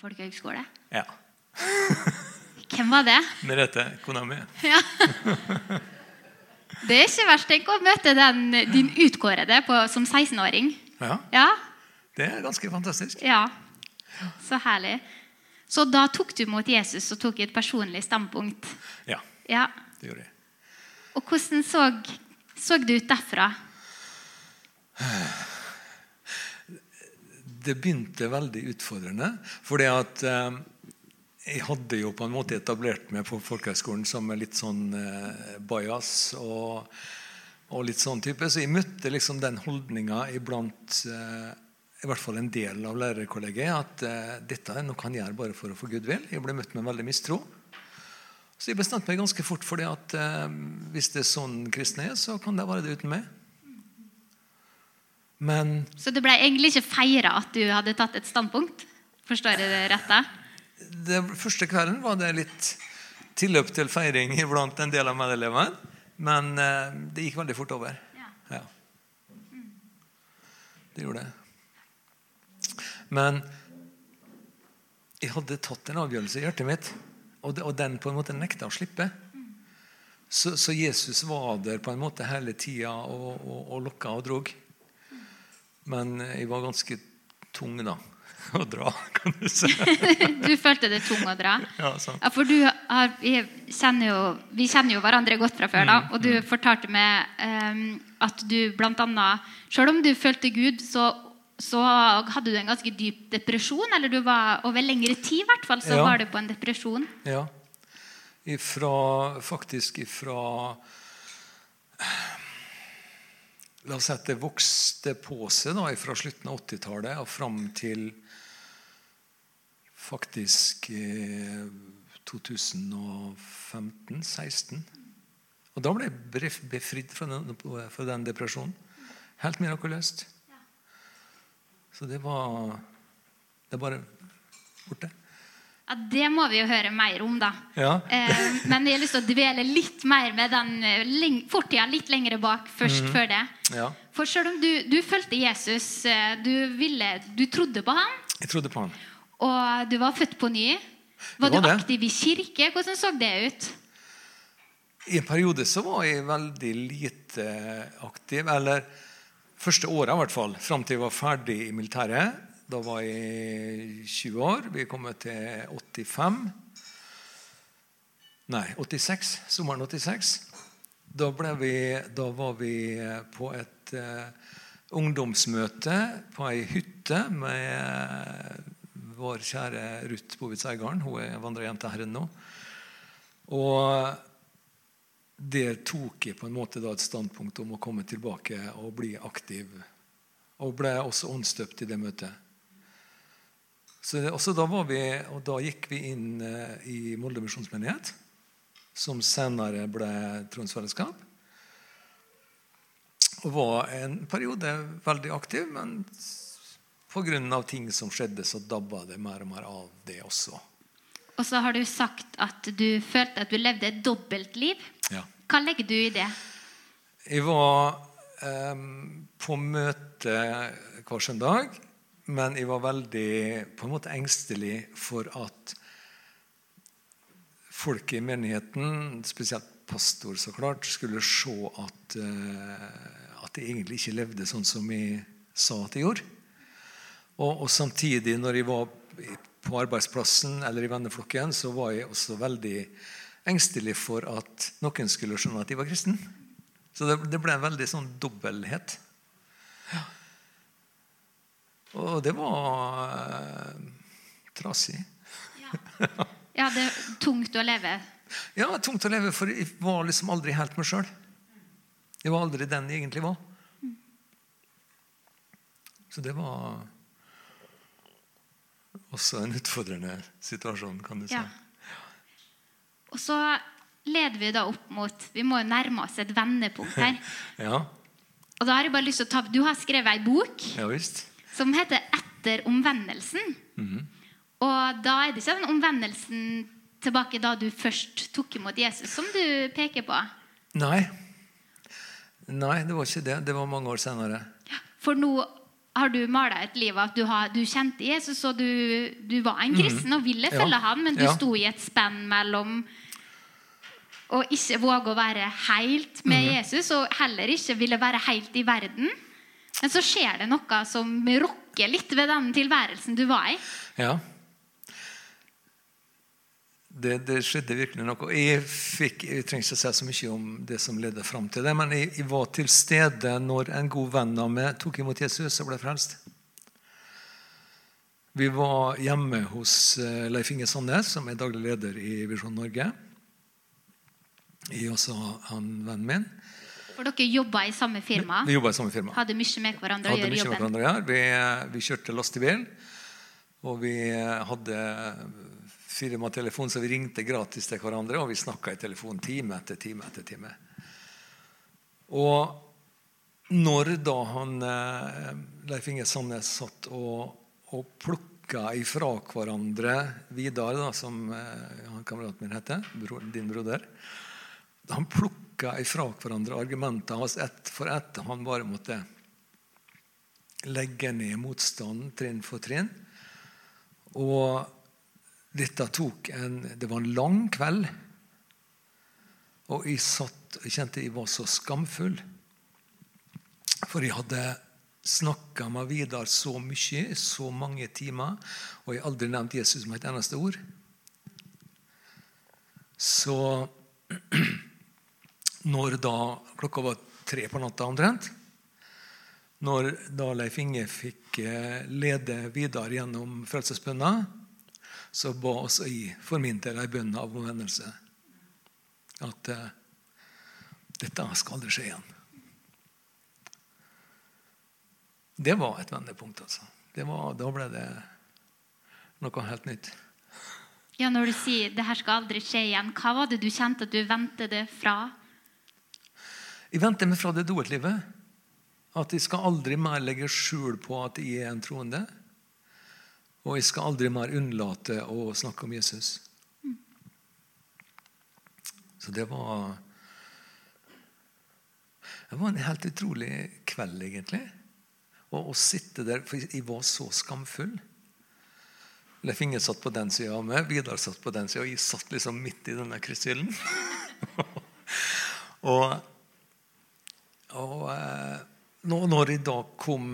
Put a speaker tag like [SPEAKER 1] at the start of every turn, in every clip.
[SPEAKER 1] folkehøgskole.
[SPEAKER 2] Ja.
[SPEAKER 1] Hvem var det?
[SPEAKER 2] Merete, kona mi.
[SPEAKER 1] Ja. Det er ikke verst. Tenk å møte den, din utkårede på, som 16-åring.
[SPEAKER 2] Ja,
[SPEAKER 1] Ja,
[SPEAKER 2] det er ganske fantastisk.
[SPEAKER 1] ja. Så herlig. Så da tok du mot Jesus og tok et personlig standpunkt.
[SPEAKER 2] Ja,
[SPEAKER 1] Ja.
[SPEAKER 2] det gjorde jeg.
[SPEAKER 1] Og hvordan så, så det ut derfra?
[SPEAKER 2] Det begynte veldig utfordrende. fordi at eh, jeg hadde jo på en måte etablert meg på folkehøgskolen som litt sånn eh, bajas og, og litt sånn type. Så jeg møtte liksom den holdninga iblant eh, i hvert fall en del av lærerkollegiet at eh, dette er noe han gjør bare for å få goodwill. Jeg ble møtt med veldig mistro. Så jeg bestemte meg ganske fort for det at eh, hvis det er sånn kristne er, så kan det være det uten meg. Men
[SPEAKER 1] Så det ble egentlig ikke feira at du hadde tatt et standpunkt? Forstår jeg det rett? da?
[SPEAKER 2] det første kvelden var det litt tilløp til feiring blant en del av medelevene. Men eh, det gikk veldig fort over.
[SPEAKER 1] Ja.
[SPEAKER 2] Ja. Det gjorde det. Men jeg hadde tatt en avgjørelse i hjertet mitt, og, og den på en måte nekta å slippe. Så, så Jesus var der på en måte hele tida og, og, og lokka og drog. Men jeg var ganske tung da å dra, kan du si.
[SPEAKER 1] Du følte det tung å dra?
[SPEAKER 2] Ja, sant.
[SPEAKER 1] Ja, for du har, vi, kjenner jo, vi kjenner jo hverandre godt fra før, da, og du fortalte meg um, at du annet Selv om du følte Gud, så, så hadde du en ganske dyp depresjon. Eller du var over lengre tid, i hvert fall, så
[SPEAKER 2] Ja.
[SPEAKER 1] var du på en depresjon.
[SPEAKER 2] Ja. Ifra, faktisk ifra La oss si at det vokste på seg da, fra slutten av 80-tallet og fram til faktisk eh, 2015-16. Og da ble jeg befridd fra den, fra den depresjonen. Helt mirakuløst. Så det var Det er bare borte.
[SPEAKER 1] Ja, Det må vi jo høre mer om, da.
[SPEAKER 2] Ja.
[SPEAKER 1] Eh, men jeg har lyst til å dvele litt mer med den eh, fortida litt lenger bak først før det.
[SPEAKER 2] ja.
[SPEAKER 1] For selv om du, du fulgte Jesus, eh, du, ville, du trodde på ham,
[SPEAKER 2] Jeg trodde på han.
[SPEAKER 1] og du var født på ny. Var,
[SPEAKER 2] var
[SPEAKER 1] du
[SPEAKER 2] det.
[SPEAKER 1] aktiv i kirke? Hvordan så det ut?
[SPEAKER 2] I en periode så var jeg veldig lite aktiv. Eller første året i hvert fall. Fram til jeg var ferdig i militæret. Da var jeg 20 år. Vi kom til 85. Nei, 86. Sommeren 86. Da, vi, da var vi på et uh, ungdomsmøte på ei hytte med vår kjære Ruth Bovitz Eigarden. Hun er vandrerjente her nå. Og der tok jeg på en måte et standpunkt om å komme tilbake og bli aktiv. Og ble også åndsdøpt i det møtet. Så da, var vi, da gikk vi inn eh, i Molde misjonsmenighet, som senere ble Tronsfellesskap. Og var en periode veldig aktiv, men pga. ting som skjedde, så dabba det mer og mer av det også.
[SPEAKER 1] Og så har du sagt at du følte at du levde et dobbeltliv.
[SPEAKER 2] Ja.
[SPEAKER 1] Hva legger du i det?
[SPEAKER 2] Jeg var eh, på møte hver søndag, men jeg var veldig på en måte engstelig for at folk i menigheten, spesielt pastor, så klart, skulle se at, eh, at jeg egentlig ikke levde sånn som jeg sa at jeg gjorde. Og, og samtidig, når jeg var på arbeidsplassen eller i venneflokken, så var jeg også veldig engstelig for at noen skulle skjønne at jeg var kristen. Så det, det ble en veldig sånn dobbelthet. Ja. Og det var eh, trasig.
[SPEAKER 1] Ja, det er tungt å leve.
[SPEAKER 2] Ja, tungt å leve, for jeg var liksom aldri helt meg sjøl. Jeg var aldri den jeg egentlig var. Så det var også en utfordrende situasjon, kan du si.
[SPEAKER 1] Ja. Og så leder vi da opp mot Vi må jo nærme oss et vendepunkt her.
[SPEAKER 2] Ja,
[SPEAKER 1] Og da har jeg bare lyst til å ta Du har skrevet ei bok
[SPEAKER 2] ja visst.
[SPEAKER 1] Som heter 'Etter omvendelsen'. Og da er det ikke den omvendelsen tilbake da du først tok imot Jesus, som du peker på.
[SPEAKER 2] Nei. Nei, det var ikke det. Det var mange år senere.
[SPEAKER 1] For nå har du mala et liv av at du, har, du kjente Jesus, og du, du var en kristen og ville
[SPEAKER 2] Ja.
[SPEAKER 1] følge han, men du
[SPEAKER 2] Ja.
[SPEAKER 1] sto i et spenn mellom å ikke våge å være helt
[SPEAKER 2] med
[SPEAKER 1] med Jesus, og heller ikke ville være helt i verden. Men så skjer det noe som rokker litt ved den tilværelsen du var i.
[SPEAKER 2] Ja. Det, det skjedde virkelig noe. Jeg, fikk, jeg trenger ikke si så mye om det som ledde fram til det, men jeg, jeg var til stede når en god venn av meg tok imot Jesus og ble frelst. Vi var hjemme hos eh, Leif Inge Sandnes, som er daglig leder i Visjon Norge. Jeg og også han vennen min.
[SPEAKER 1] For dere jobba i samme firma.
[SPEAKER 2] Vi jobba i samme firma.
[SPEAKER 1] Hadde mye med hverandre å gjøre jobben.
[SPEAKER 2] hverandre ja. Vi, vi kjørte lastebil, og vi hadde firmatelefon, så vi ringte gratis til hverandre, og vi snakka i telefon time etter time etter time. Og når da han eh, Leif Inge Sandnes satt og, og plukka ifra hverandre Vidar, da, som eh, han kameraten min heter, din broder Han plukka ifra hverandre argumentene hans ett for ett. Han bare måtte legge ned motstanden trinn for trinn. Og dette tok en Det var en lang kveld. Og jeg satt og kjente jeg var så skamfull. For jeg hadde snakka med Vidar så mye, så mange timer, og jeg har aldri nevnt Jesus med et eneste ord. Så når da klokka var tre på natta omtrent Når da Leif Inge fikk eh, lede Vidar gjennom frelsesbønna, så ba også jeg for min del ei bønn av omvendelse. At uh, dette skal aldri skje igjen. Det var et vendepunkt, altså. Var, da ble det noe helt nytt.
[SPEAKER 1] Ja, Når du sier 'det her skal aldri skje igjen', hva var det du kjente at du vendte det fra?
[SPEAKER 2] Jeg venter meg fra det doetlivet. At jeg skal aldri mer legge skjul på at jeg er en troende. Og jeg skal aldri mer unnlate å snakke om Jesus. Så det var Det var en helt utrolig kveld, egentlig. Å, å sitte der, for jeg var så skamfull. Leif Inge satt på den sida av meg, Vidar satt på den sida, og jeg satt liksom midt i denne kryssilden. og og eh, når jeg da kom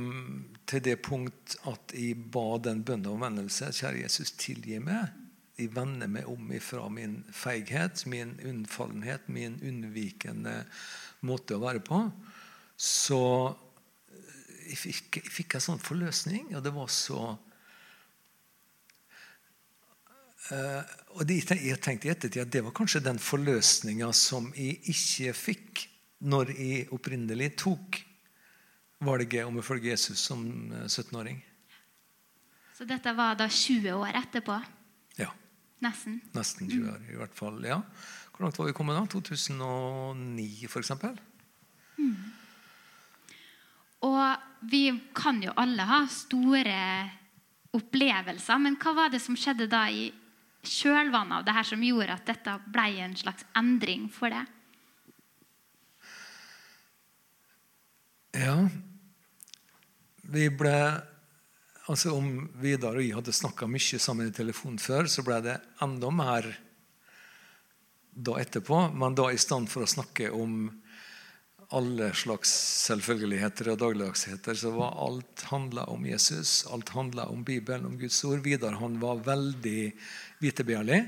[SPEAKER 2] til det punkt at jeg ba den bønnen om vennelse Kjære Jesus, tilgi meg. Jeg vender meg om ifra min feighet, min unnfallenhet, min unnvikende måte å være på. Så jeg fikk, jeg fikk en sånn forløsning, og det var så Uh, og de, jeg tenkte i ettertid at det var kanskje den forløsninga som jeg ikke fikk når jeg opprinnelig tok valget om å følge Jesus som eh, 17-åring.
[SPEAKER 1] Så dette var da 20 år etterpå?
[SPEAKER 2] Ja.
[SPEAKER 1] Nesten.
[SPEAKER 2] Nesten 20 år, i hvert fall. ja. Hvor langt var vi kommet da? 2009, f.eks.?
[SPEAKER 1] Og vi kan jo alle ha store opplevelser, men hva var det som skjedde da i kjølvannet av det her som gjorde at dette ble en slags endring for deg?
[SPEAKER 2] Ja. Vi ble Altså Om Vidar og jeg hadde snakka mye sammen i telefon før, så ble det enda mer da etterpå. Men da i stand for å snakke om alle slags selvfølgeligheter og dagligdagsheter, så var alt handla om Jesus. Alt handla om Bibelen, om Guds ord. Vidar han var veldig vitebegjærlig.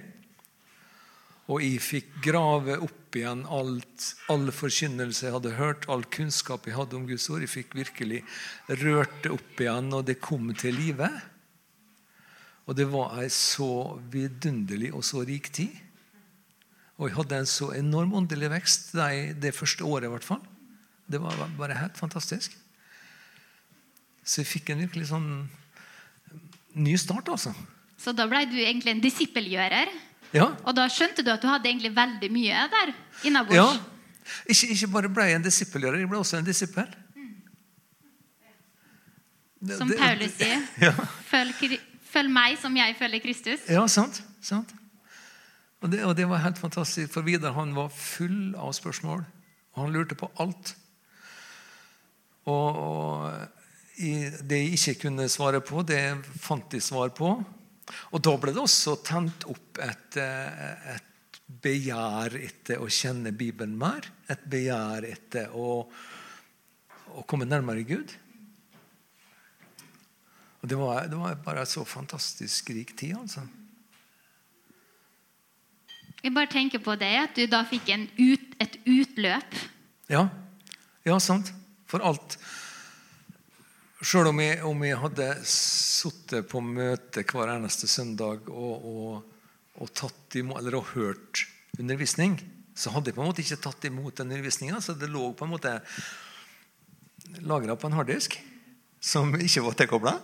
[SPEAKER 2] Og jeg fikk grave opp igjen alt, all forkynnelse jeg hadde hørt, all kunnskap jeg hadde om Guds ord. Jeg fikk virkelig rørt det opp igjen, og det kom til live. Og det var ei så vidunderlig og så rik tid. Og jeg hadde en så enorm åndelig vekst det, det første året. i hvert fall. Det var bare helt fantastisk. Så jeg fikk en virkelig sånn ny start, altså.
[SPEAKER 1] Så da ble du egentlig en disippelgjører.
[SPEAKER 2] Ja,
[SPEAKER 1] Og da skjønte du at du hadde egentlig veldig mye der innabords.
[SPEAKER 2] Ja. Ikke, ikke bare ble jeg en disippelgjører, jeg ble også en disippel. Mm.
[SPEAKER 1] Som
[SPEAKER 2] det-
[SPEAKER 1] Paulus sier.
[SPEAKER 2] Ja,
[SPEAKER 1] Følg, følg meg som jeg følger Kristus.
[SPEAKER 2] ja sant. sant. Og, det, og det var helt fantastisk, for Vidar han var full av spørsmål. Og han lurte på alt. Og, og det jeg ikke kunne svare på, det fant de svar på. Og da ble det også tent opp et, eh, et begjær etter å kjenne Bibelen mer. Et begjær etter å, å komme nærmere Gud. Og det var, det var bare en så fantastisk rik tid, altså.
[SPEAKER 1] Jeg bare tenker på det, at du da fikk ut, et utløp.
[SPEAKER 2] Ja. ja, sant. For alt Sjøl om, om, jeg hadde sittet på møte hver eneste søndag og, og, og, tatt imot, eller og hørt undervisning, så hadde jeg på en måte ikke tatt imot den undervisninga. Så det lå på en måte lagra på en harddisk som ikke var tilkobla.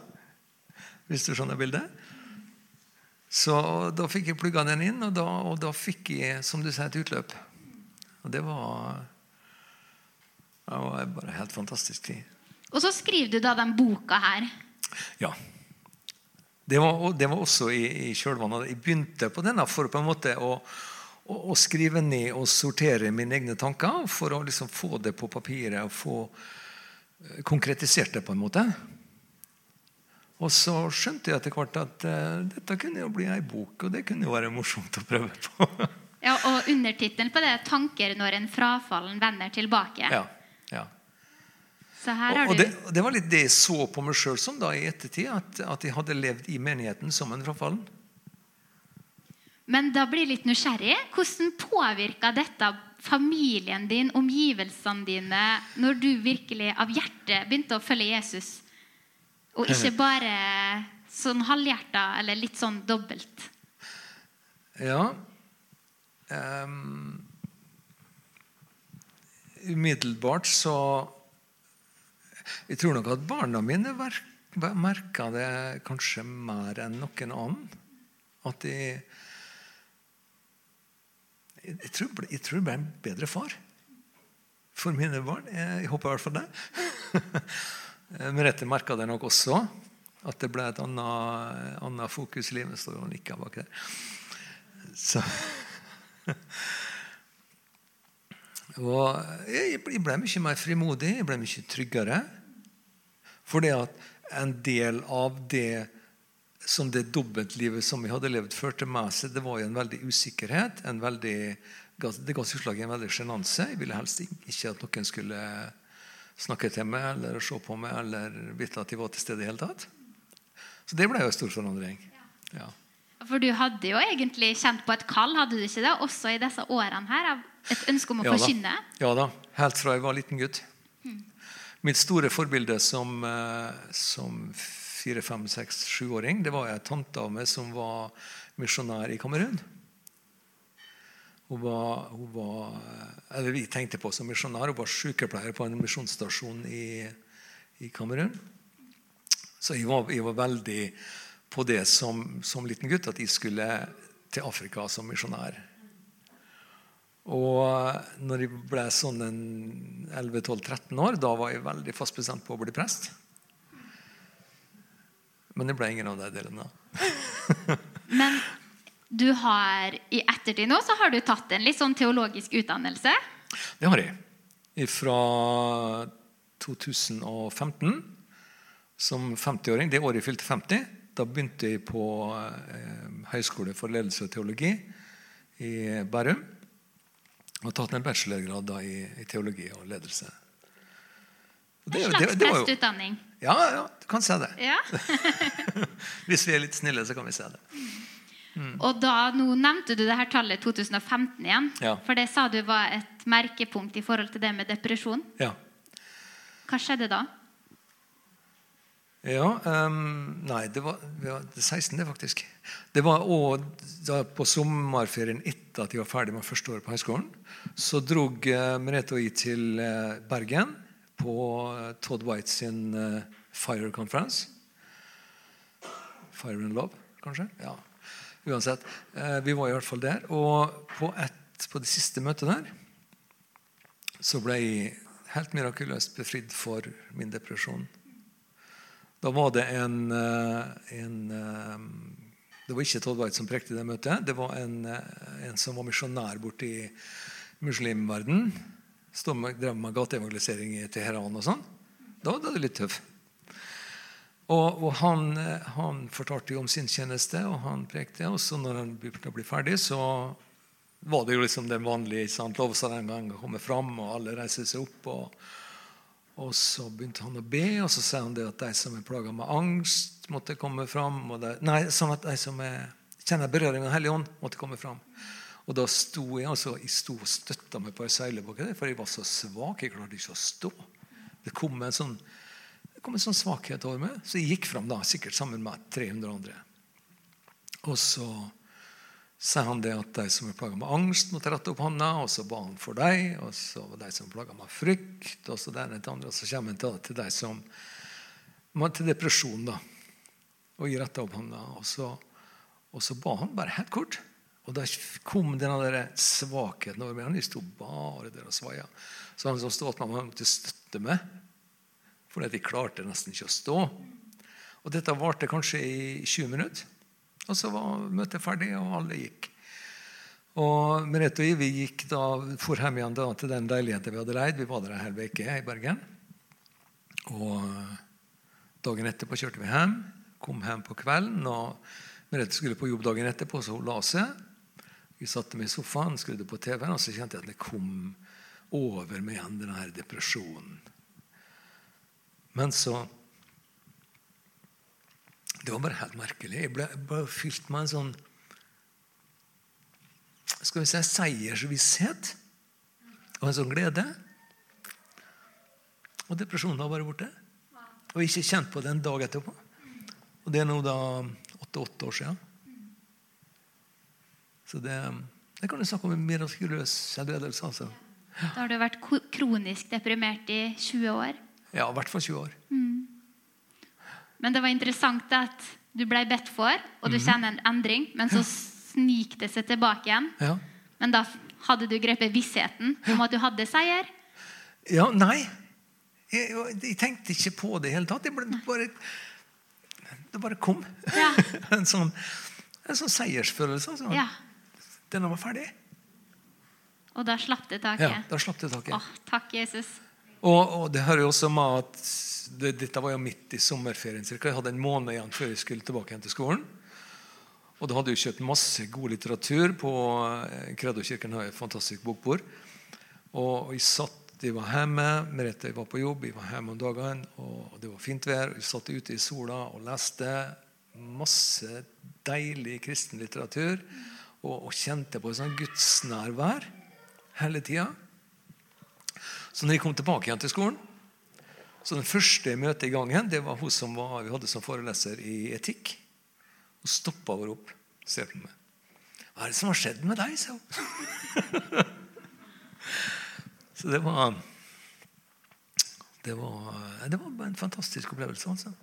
[SPEAKER 2] Hvis du skjønner bildet. Så da fikk jeg plugga den inn, og da, og da, fikk jeg som du sier, et utløp. Og det var, det var bare helt fantastisk tid.
[SPEAKER 1] Og så skriver du da den boka her.
[SPEAKER 2] Ja. Det var, det var også i, i kjølvannet. Jeg begynte på denne for på en måte å, å, å, skrive ned og sortere mine egne tanker. For å liksom få det på papiret og få eh, konkretisert det på en måte. Og så skjønte jeg etter hvert at uh, dette kunne jo bli ei bok, og det kunne jo være morsomt å prøve på.
[SPEAKER 1] ja, Og undertittelen på det er 'Tanker når en frafallen vender tilbake'.
[SPEAKER 2] Ja, ja.
[SPEAKER 1] Så her har
[SPEAKER 2] og, og det, det, var litt det jeg så på meg sjøl som da i ettertid, at, at jeg hadde levd i menigheten som en frafallen.
[SPEAKER 1] Men da blir jeg litt nysgjerrig. Hvordan påvirka dette familien din, omgivelsene dine, når du virkelig av hjertet begynte å følge Jesus? Og ikke bare sånn halvhjerta eller litt sånn dobbelt.
[SPEAKER 2] Ja um, Umiddelbart så Jeg tror nok at barna mine merka det kanskje mer enn noen annen. At de jeg tror, jeg tror jeg ble en bedre far for mine barn. Jeg, håper i hvert fall det. Merete merka det nok også. At det ble et annet, annet fokus i livet. Står og nikker bak der. Så Og jeg ble mye mer frimodig, jeg ble mye tryggere. Fordi at en del av det som det dobbeltlivet som vi hadde levd, førte med seg, det var jo en veldig usikkerhet. En veldig, det ga seg utslag i en veldig sjenanse. Jeg ville helst ikke at noen skulle snakke til meg eller se på meg eller vite at de var til stede i hele tatt. Så det ble jo en stor forandring. Ja.
[SPEAKER 1] For du hadde jo egentlig kjent på et kall, hadde du ikke det? Også i disse årene her, av et ønske om å ja, forkynne?
[SPEAKER 2] Ja da. Helt fra jeg var liten gutt. Mitt store forbilde som, eh, som fire, fem, seks, sjuåring, det var ei meg som var misjonær i Kamerun. Hun var, hun var, eller Vi tenkte på som misjonær. Hun var sykepleier på en misjonsstasjon i, i Kamerun. Så jeg var, jeg var, veldig på det som, som, liten gutt, at jeg skulle til Afrika som misjonær. Og når jeg ble sånn 11-12-13 år, da var jeg veldig fast bestemt på å bli prest. Men det ble ingen av de delene.
[SPEAKER 1] Men du har i ettertid nå så har du tatt en litt sånn teologisk utdannelse.
[SPEAKER 2] Det har jeg. Fra 2015 som 50-åring. Det året jeg fylte 50. Da begynte jeg på eh, Høgskole for ledelse og teologi i Bærum. Og tatt en bachelorgrad da, i, i, teologi og ledelse.
[SPEAKER 1] Det, en slags presteutdanning?
[SPEAKER 2] Ja, ja, du kan se det.
[SPEAKER 1] Ja.
[SPEAKER 2] Hvis vi er litt snille, så kan vi se det.
[SPEAKER 1] Mm. Og da, Nå nevnte du det her tallet 2015 igjen.
[SPEAKER 2] Ja.
[SPEAKER 1] For det sa du var et merkepunkt i forhold til det med depresjon.
[SPEAKER 2] Ja.
[SPEAKER 1] Hva skjedde da?
[SPEAKER 2] Ja um, Nei, det var, det 16., faktisk. Det var også På sommerferien etter at jeg var ferdig med første året på høyskolen, så drog uh, Merete og jeg til uh, Bergen på uh, Todd White sin Fire Conference. Fire and Love, kanskje? Ja. Uansett, eh, vi var i hvert fall der. Og på, et, på det siste møtet der så ble jeg helt mirakuløst befridd for min depresjon. Da var det en, eh, en eh, Det var ikke Todd White som prekte det møtet. Det var en, en som var misjonær borte i muslimverden Drev med gateevangelisering i Teheran og sånn. Da var det litt tøft. Og, og han, eh, han, fortalte jo om sin tjeneste, og han prekte. Og så når han begynte å bli ferdig, så var det jo liksom den vanlige sant? lovsangen komme fram, og alle reiser seg opp. Og, og så begynte han å be, og så sa han det at de som er plaga med angst, måtte komme fram. De, nei, sånn at de som er, kjenner berøring av Hellig ånd, måtte komme fram. Og da sto jeg altså, jeg sto og støtta meg på ei seilbåt, for jeg var så svak. Jeg klarte ikke å stå. Det kom en sånn kom en sånn svakhet over meg, så jeg gikk fram da, sikkert sammen med 300 andre. Og så sa han det at de som er plaga med angst, måtte rette opp hånda. Og så ba han for deg. Og så var de som er plaga med frykt. Og så der til andre, og så kommer han til, til de som til depresjon. da. Og jeg retta opp hånda. Og så, og så ba han bare helt kort. Og da kom denne svakheten over meg. Han sto bare der og svaia. Så han som stod han måtte støtte meg fordi de klarte nesten ikke å stå. Og Dette varte kanskje i 20 minutter. Og så var møtet ferdig, og alle gikk. Og Merete og vi gikk da, for hjem igjen da, til den leiligheten vi hadde leid. Vi var der en hel uke i Bergen. Og Dagen etterpå kjørte vi hjem. Kom hjem på kvelden. og Merete skulle på jobb dagen etterpå, så hun la seg. Vi satte meg i sofaen, skrudde på TV-en, og så kjente jeg at det kom over meg igjen, denne depresjonen. Men så Det var bare helt merkelig. Jeg ble, ble fylt med en sånn skal vi si, seiersvisshet og en sånn glede. Og depresjonen var bare borte. Og ikke kjent på det en dag etterpå. Og det er nå da åtte-åtte år siden. Så det, det kan du snakke om en mirakuløs helbredelse. Altså.
[SPEAKER 1] Da har du vært kronisk deprimert i 20 år?
[SPEAKER 2] Ja, i hvert fall 20 år. Mm.
[SPEAKER 1] Men det var interessant at du ble bedt for, og du -hmm. kjenner en endring. Men så snik det seg tilbake igjen. Ja. Men da hadde du grepet vissheten om at du hadde seier?
[SPEAKER 2] Ja, nei. Jeg, jeg tenkte ikke på det i hele tatt. Det, bare, det bare kom. Ja. en, sånn, en sånn seiersfølelse. Altså. Ja. Den var ferdig.
[SPEAKER 1] Og da slapp det taket?
[SPEAKER 2] Ja, da slapp det taket.
[SPEAKER 1] Åh, takk, Jesus.
[SPEAKER 2] Og, og, det hører jo også med at det, Dette var jo midt i sommerferien. Cirka. Jeg hadde en måned igjen før jeg skulle tilbake igjen til skolen. Og da hadde jeg kjøpt masse god litteratur på Kreddokirken Kredokirken har et fantastisk bokbord. Og jeg satt, jeg var hjemme, Merete var på jobb, jeg var hjemme om dagene, og det var fint vær. Jeg satt ute i sola og leste masse deilig kristen litteratur. Og, og kjente på et sånt gudsnærvær hele tida. Så når jeg kom tilbake igjen til skolen så Den første møtet i gangen det var hun som var, vi hadde som foreleser i etikk. Hun stoppa over opp og ser på meg. 'Hva er det som har skjedd med deg?' sa hun. så det var, det var Det var en fantastisk opplevelse. altså.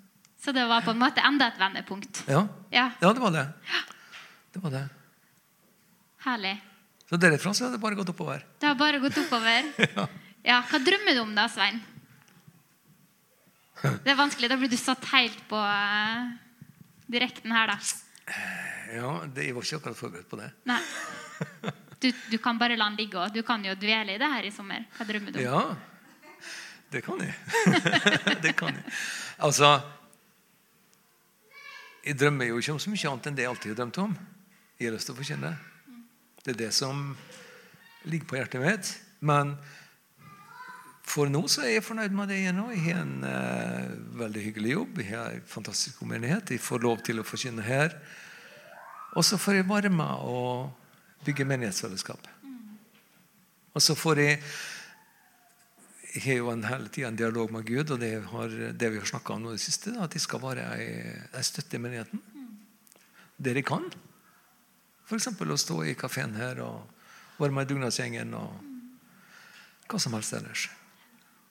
[SPEAKER 1] Så det var på en måte enda et vendepunkt?
[SPEAKER 2] Ja, ja. ja det var det. Det var det.
[SPEAKER 1] Herlig.
[SPEAKER 2] Så derifra så har det bare gått oppover.
[SPEAKER 1] Det har bare gått oppover. ja. Ja, Hva drømmer du om da, Svein? Det er vanskelig. Da blir du satt helt på uh, direkten her, da.
[SPEAKER 2] Ja, det, jeg var ikke akkurat forberedt på det.
[SPEAKER 1] Nei. Du, du kan bare la den ligge. òg. du kan jo dvele i det her i sommer. Hva drømmer du om?
[SPEAKER 2] Ja, det kan jeg. det kan jeg. Altså Jeg drømmer jo ikke om så mye annet enn det jeg alltid har drømt om. Jeg har lyst til å forkynne. Det er det som ligger på hjertet mitt. Men for nå så er jeg fornøyd med det jeg nå. Jeg har en uh, veldig hyggelig jobb. Jeg har en fantastisk menighet. Jeg får lov til å forkynne her. Og så får jeg være med og bygge menighetsfellesskap. Og så får jeg Jeg har jo en hele tida en dialog med Gud, og det, har, det vi har snakka om nå i det siste, at jeg skal være ei støtte i menigheten. Der jeg kan. F.eks. å stå i kafeen her og være med i dugnadsgjengen og hva som helst ellers.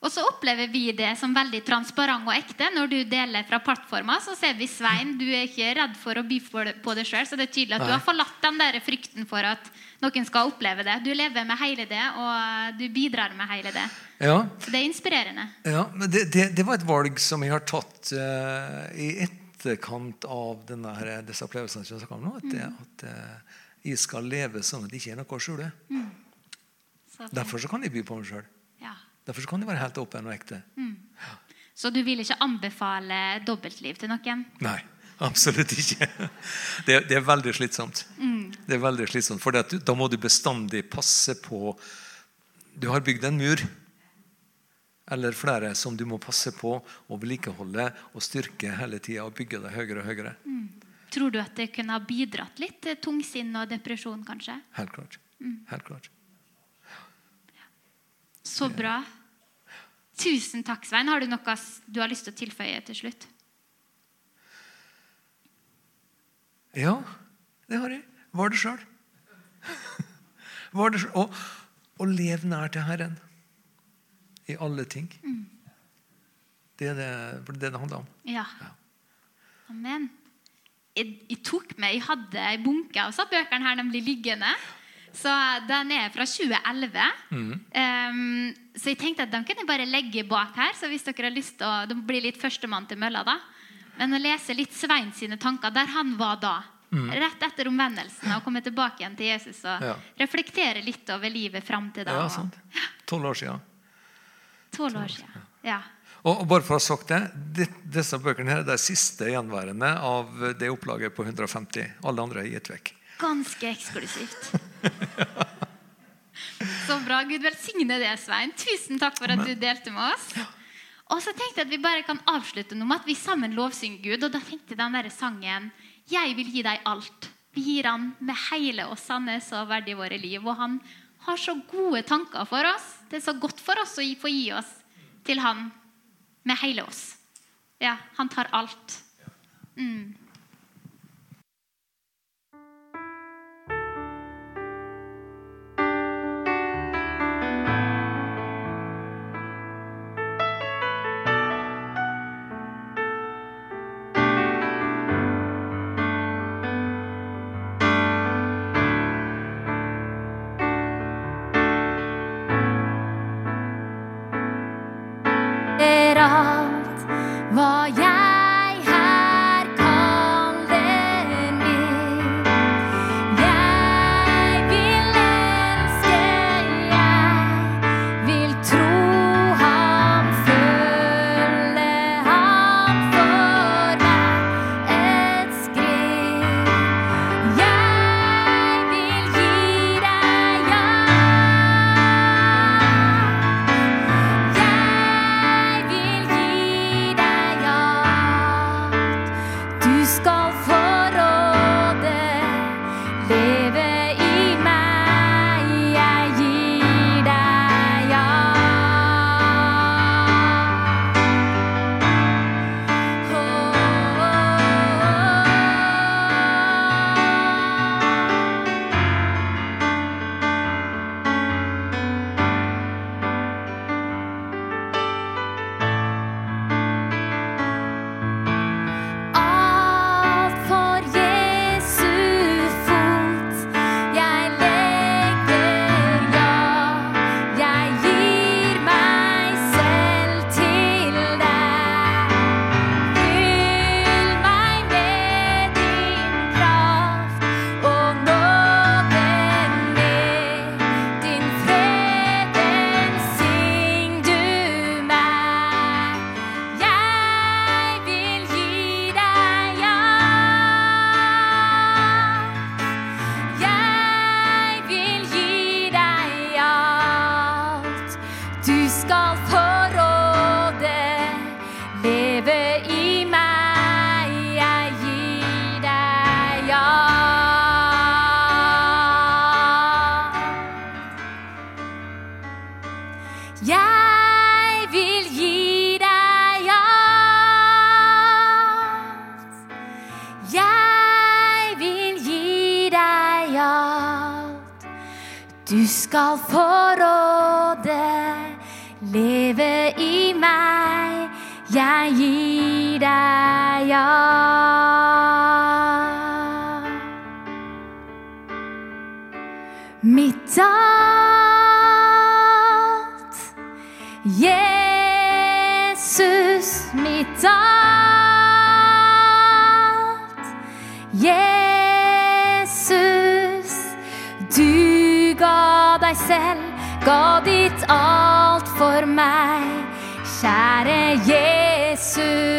[SPEAKER 1] Og så opplever vi det som veldig transparent og ekte. Når du deler fra plattforma, så ser vi Svein, du er ikke redd for å by på det sjøl. Så det er tydelig at Nei. du har forlatt den der frykten for at noen skal oppleve det. Du lever med hele det, og du bidrar med hele det.
[SPEAKER 2] Ja.
[SPEAKER 1] Det er inspirerende.
[SPEAKER 2] Ja, men det, det, det, var et valg som jeg har tatt uh, i etterkant av denne her, disse opplevelsene som jeg om nå. At, mm. at uh, jeg skal leve sånn at det ikke er noe å skjule. Mm. Derfor så kan jeg by på meg sjøl. Derfor kan de være helt åpne og ekte. Mm.
[SPEAKER 1] Så du vil ikke anbefale dobbeltliv til noen?
[SPEAKER 2] Nei, absolutt ikke. Det, det er veldig slitsomt. Det er veldig slitsomt, For du- da må du bestandig passe på Du har bygd en mur eller flere som du må passe på å vedlikeholde og styrke hele tida og bygge deg høyere og høyere.
[SPEAKER 1] Tror du at det kunne ha bidratt litt til tungsinn og depresjon, kanskje?
[SPEAKER 2] Helt klart. Helt klart.
[SPEAKER 1] Så bra. Tusen takk, Svein. Har du noe du har lyst til å tilføye til slutt?
[SPEAKER 2] Ja, det har jeg. Var det sjøl. Og, og lev nær til Herren i alle ting. Det er det det, det handler om.
[SPEAKER 1] Ja. Amen. Jeg, jeg tok med, jeg hadde ei bunke av bøkene her nemlig liggende. Så den er fra 2011. Um, så jeg tenkte at den kunne jeg bare legge bak her. Så hvis dere har lyst til å Det blir litt førstemann til mølla, da. Men å lese litt Svein sine tanker der han var da. Rett etter omvendelsen og komme tilbake igjen til Jesus og
[SPEAKER 2] Ja.
[SPEAKER 1] reflektere litt over livet fram til da.
[SPEAKER 2] Ja, sant. Tolv år siden.
[SPEAKER 1] Tolv år siden. Ja.
[SPEAKER 2] Og, og bare for å ha sagt det, de, Disse bøkene her er de siste gjenværende av det opplaget på 150. Alle andre er gitt vekk.
[SPEAKER 1] Ganske eksklusivt. Så bra. Gud velsigne det, Svein. Tusen takk for at du delte med oss. Og så tenkte jeg at vi bare kan avslutte nå med at vi sammen lovsynger Gud. Og da tenkte jeg den der sangen 'Jeg vil gi deg alt'. Vi gir han med hele oss sanne så verdig i våre liv. Og han har så gode tanker for oss. Det er så godt for oss å få gi oss til han med hele oss. Ja, han tar alt. Mm.
[SPEAKER 3] Vil gi deg alt. Jeg vil gi deg alt. Du skal få råde, leve i meg. Jeg gir deg alt. Mitt alt. Alt. Jesus, du ga deg selv, ga ditt alt for meg. Kjære Jesus.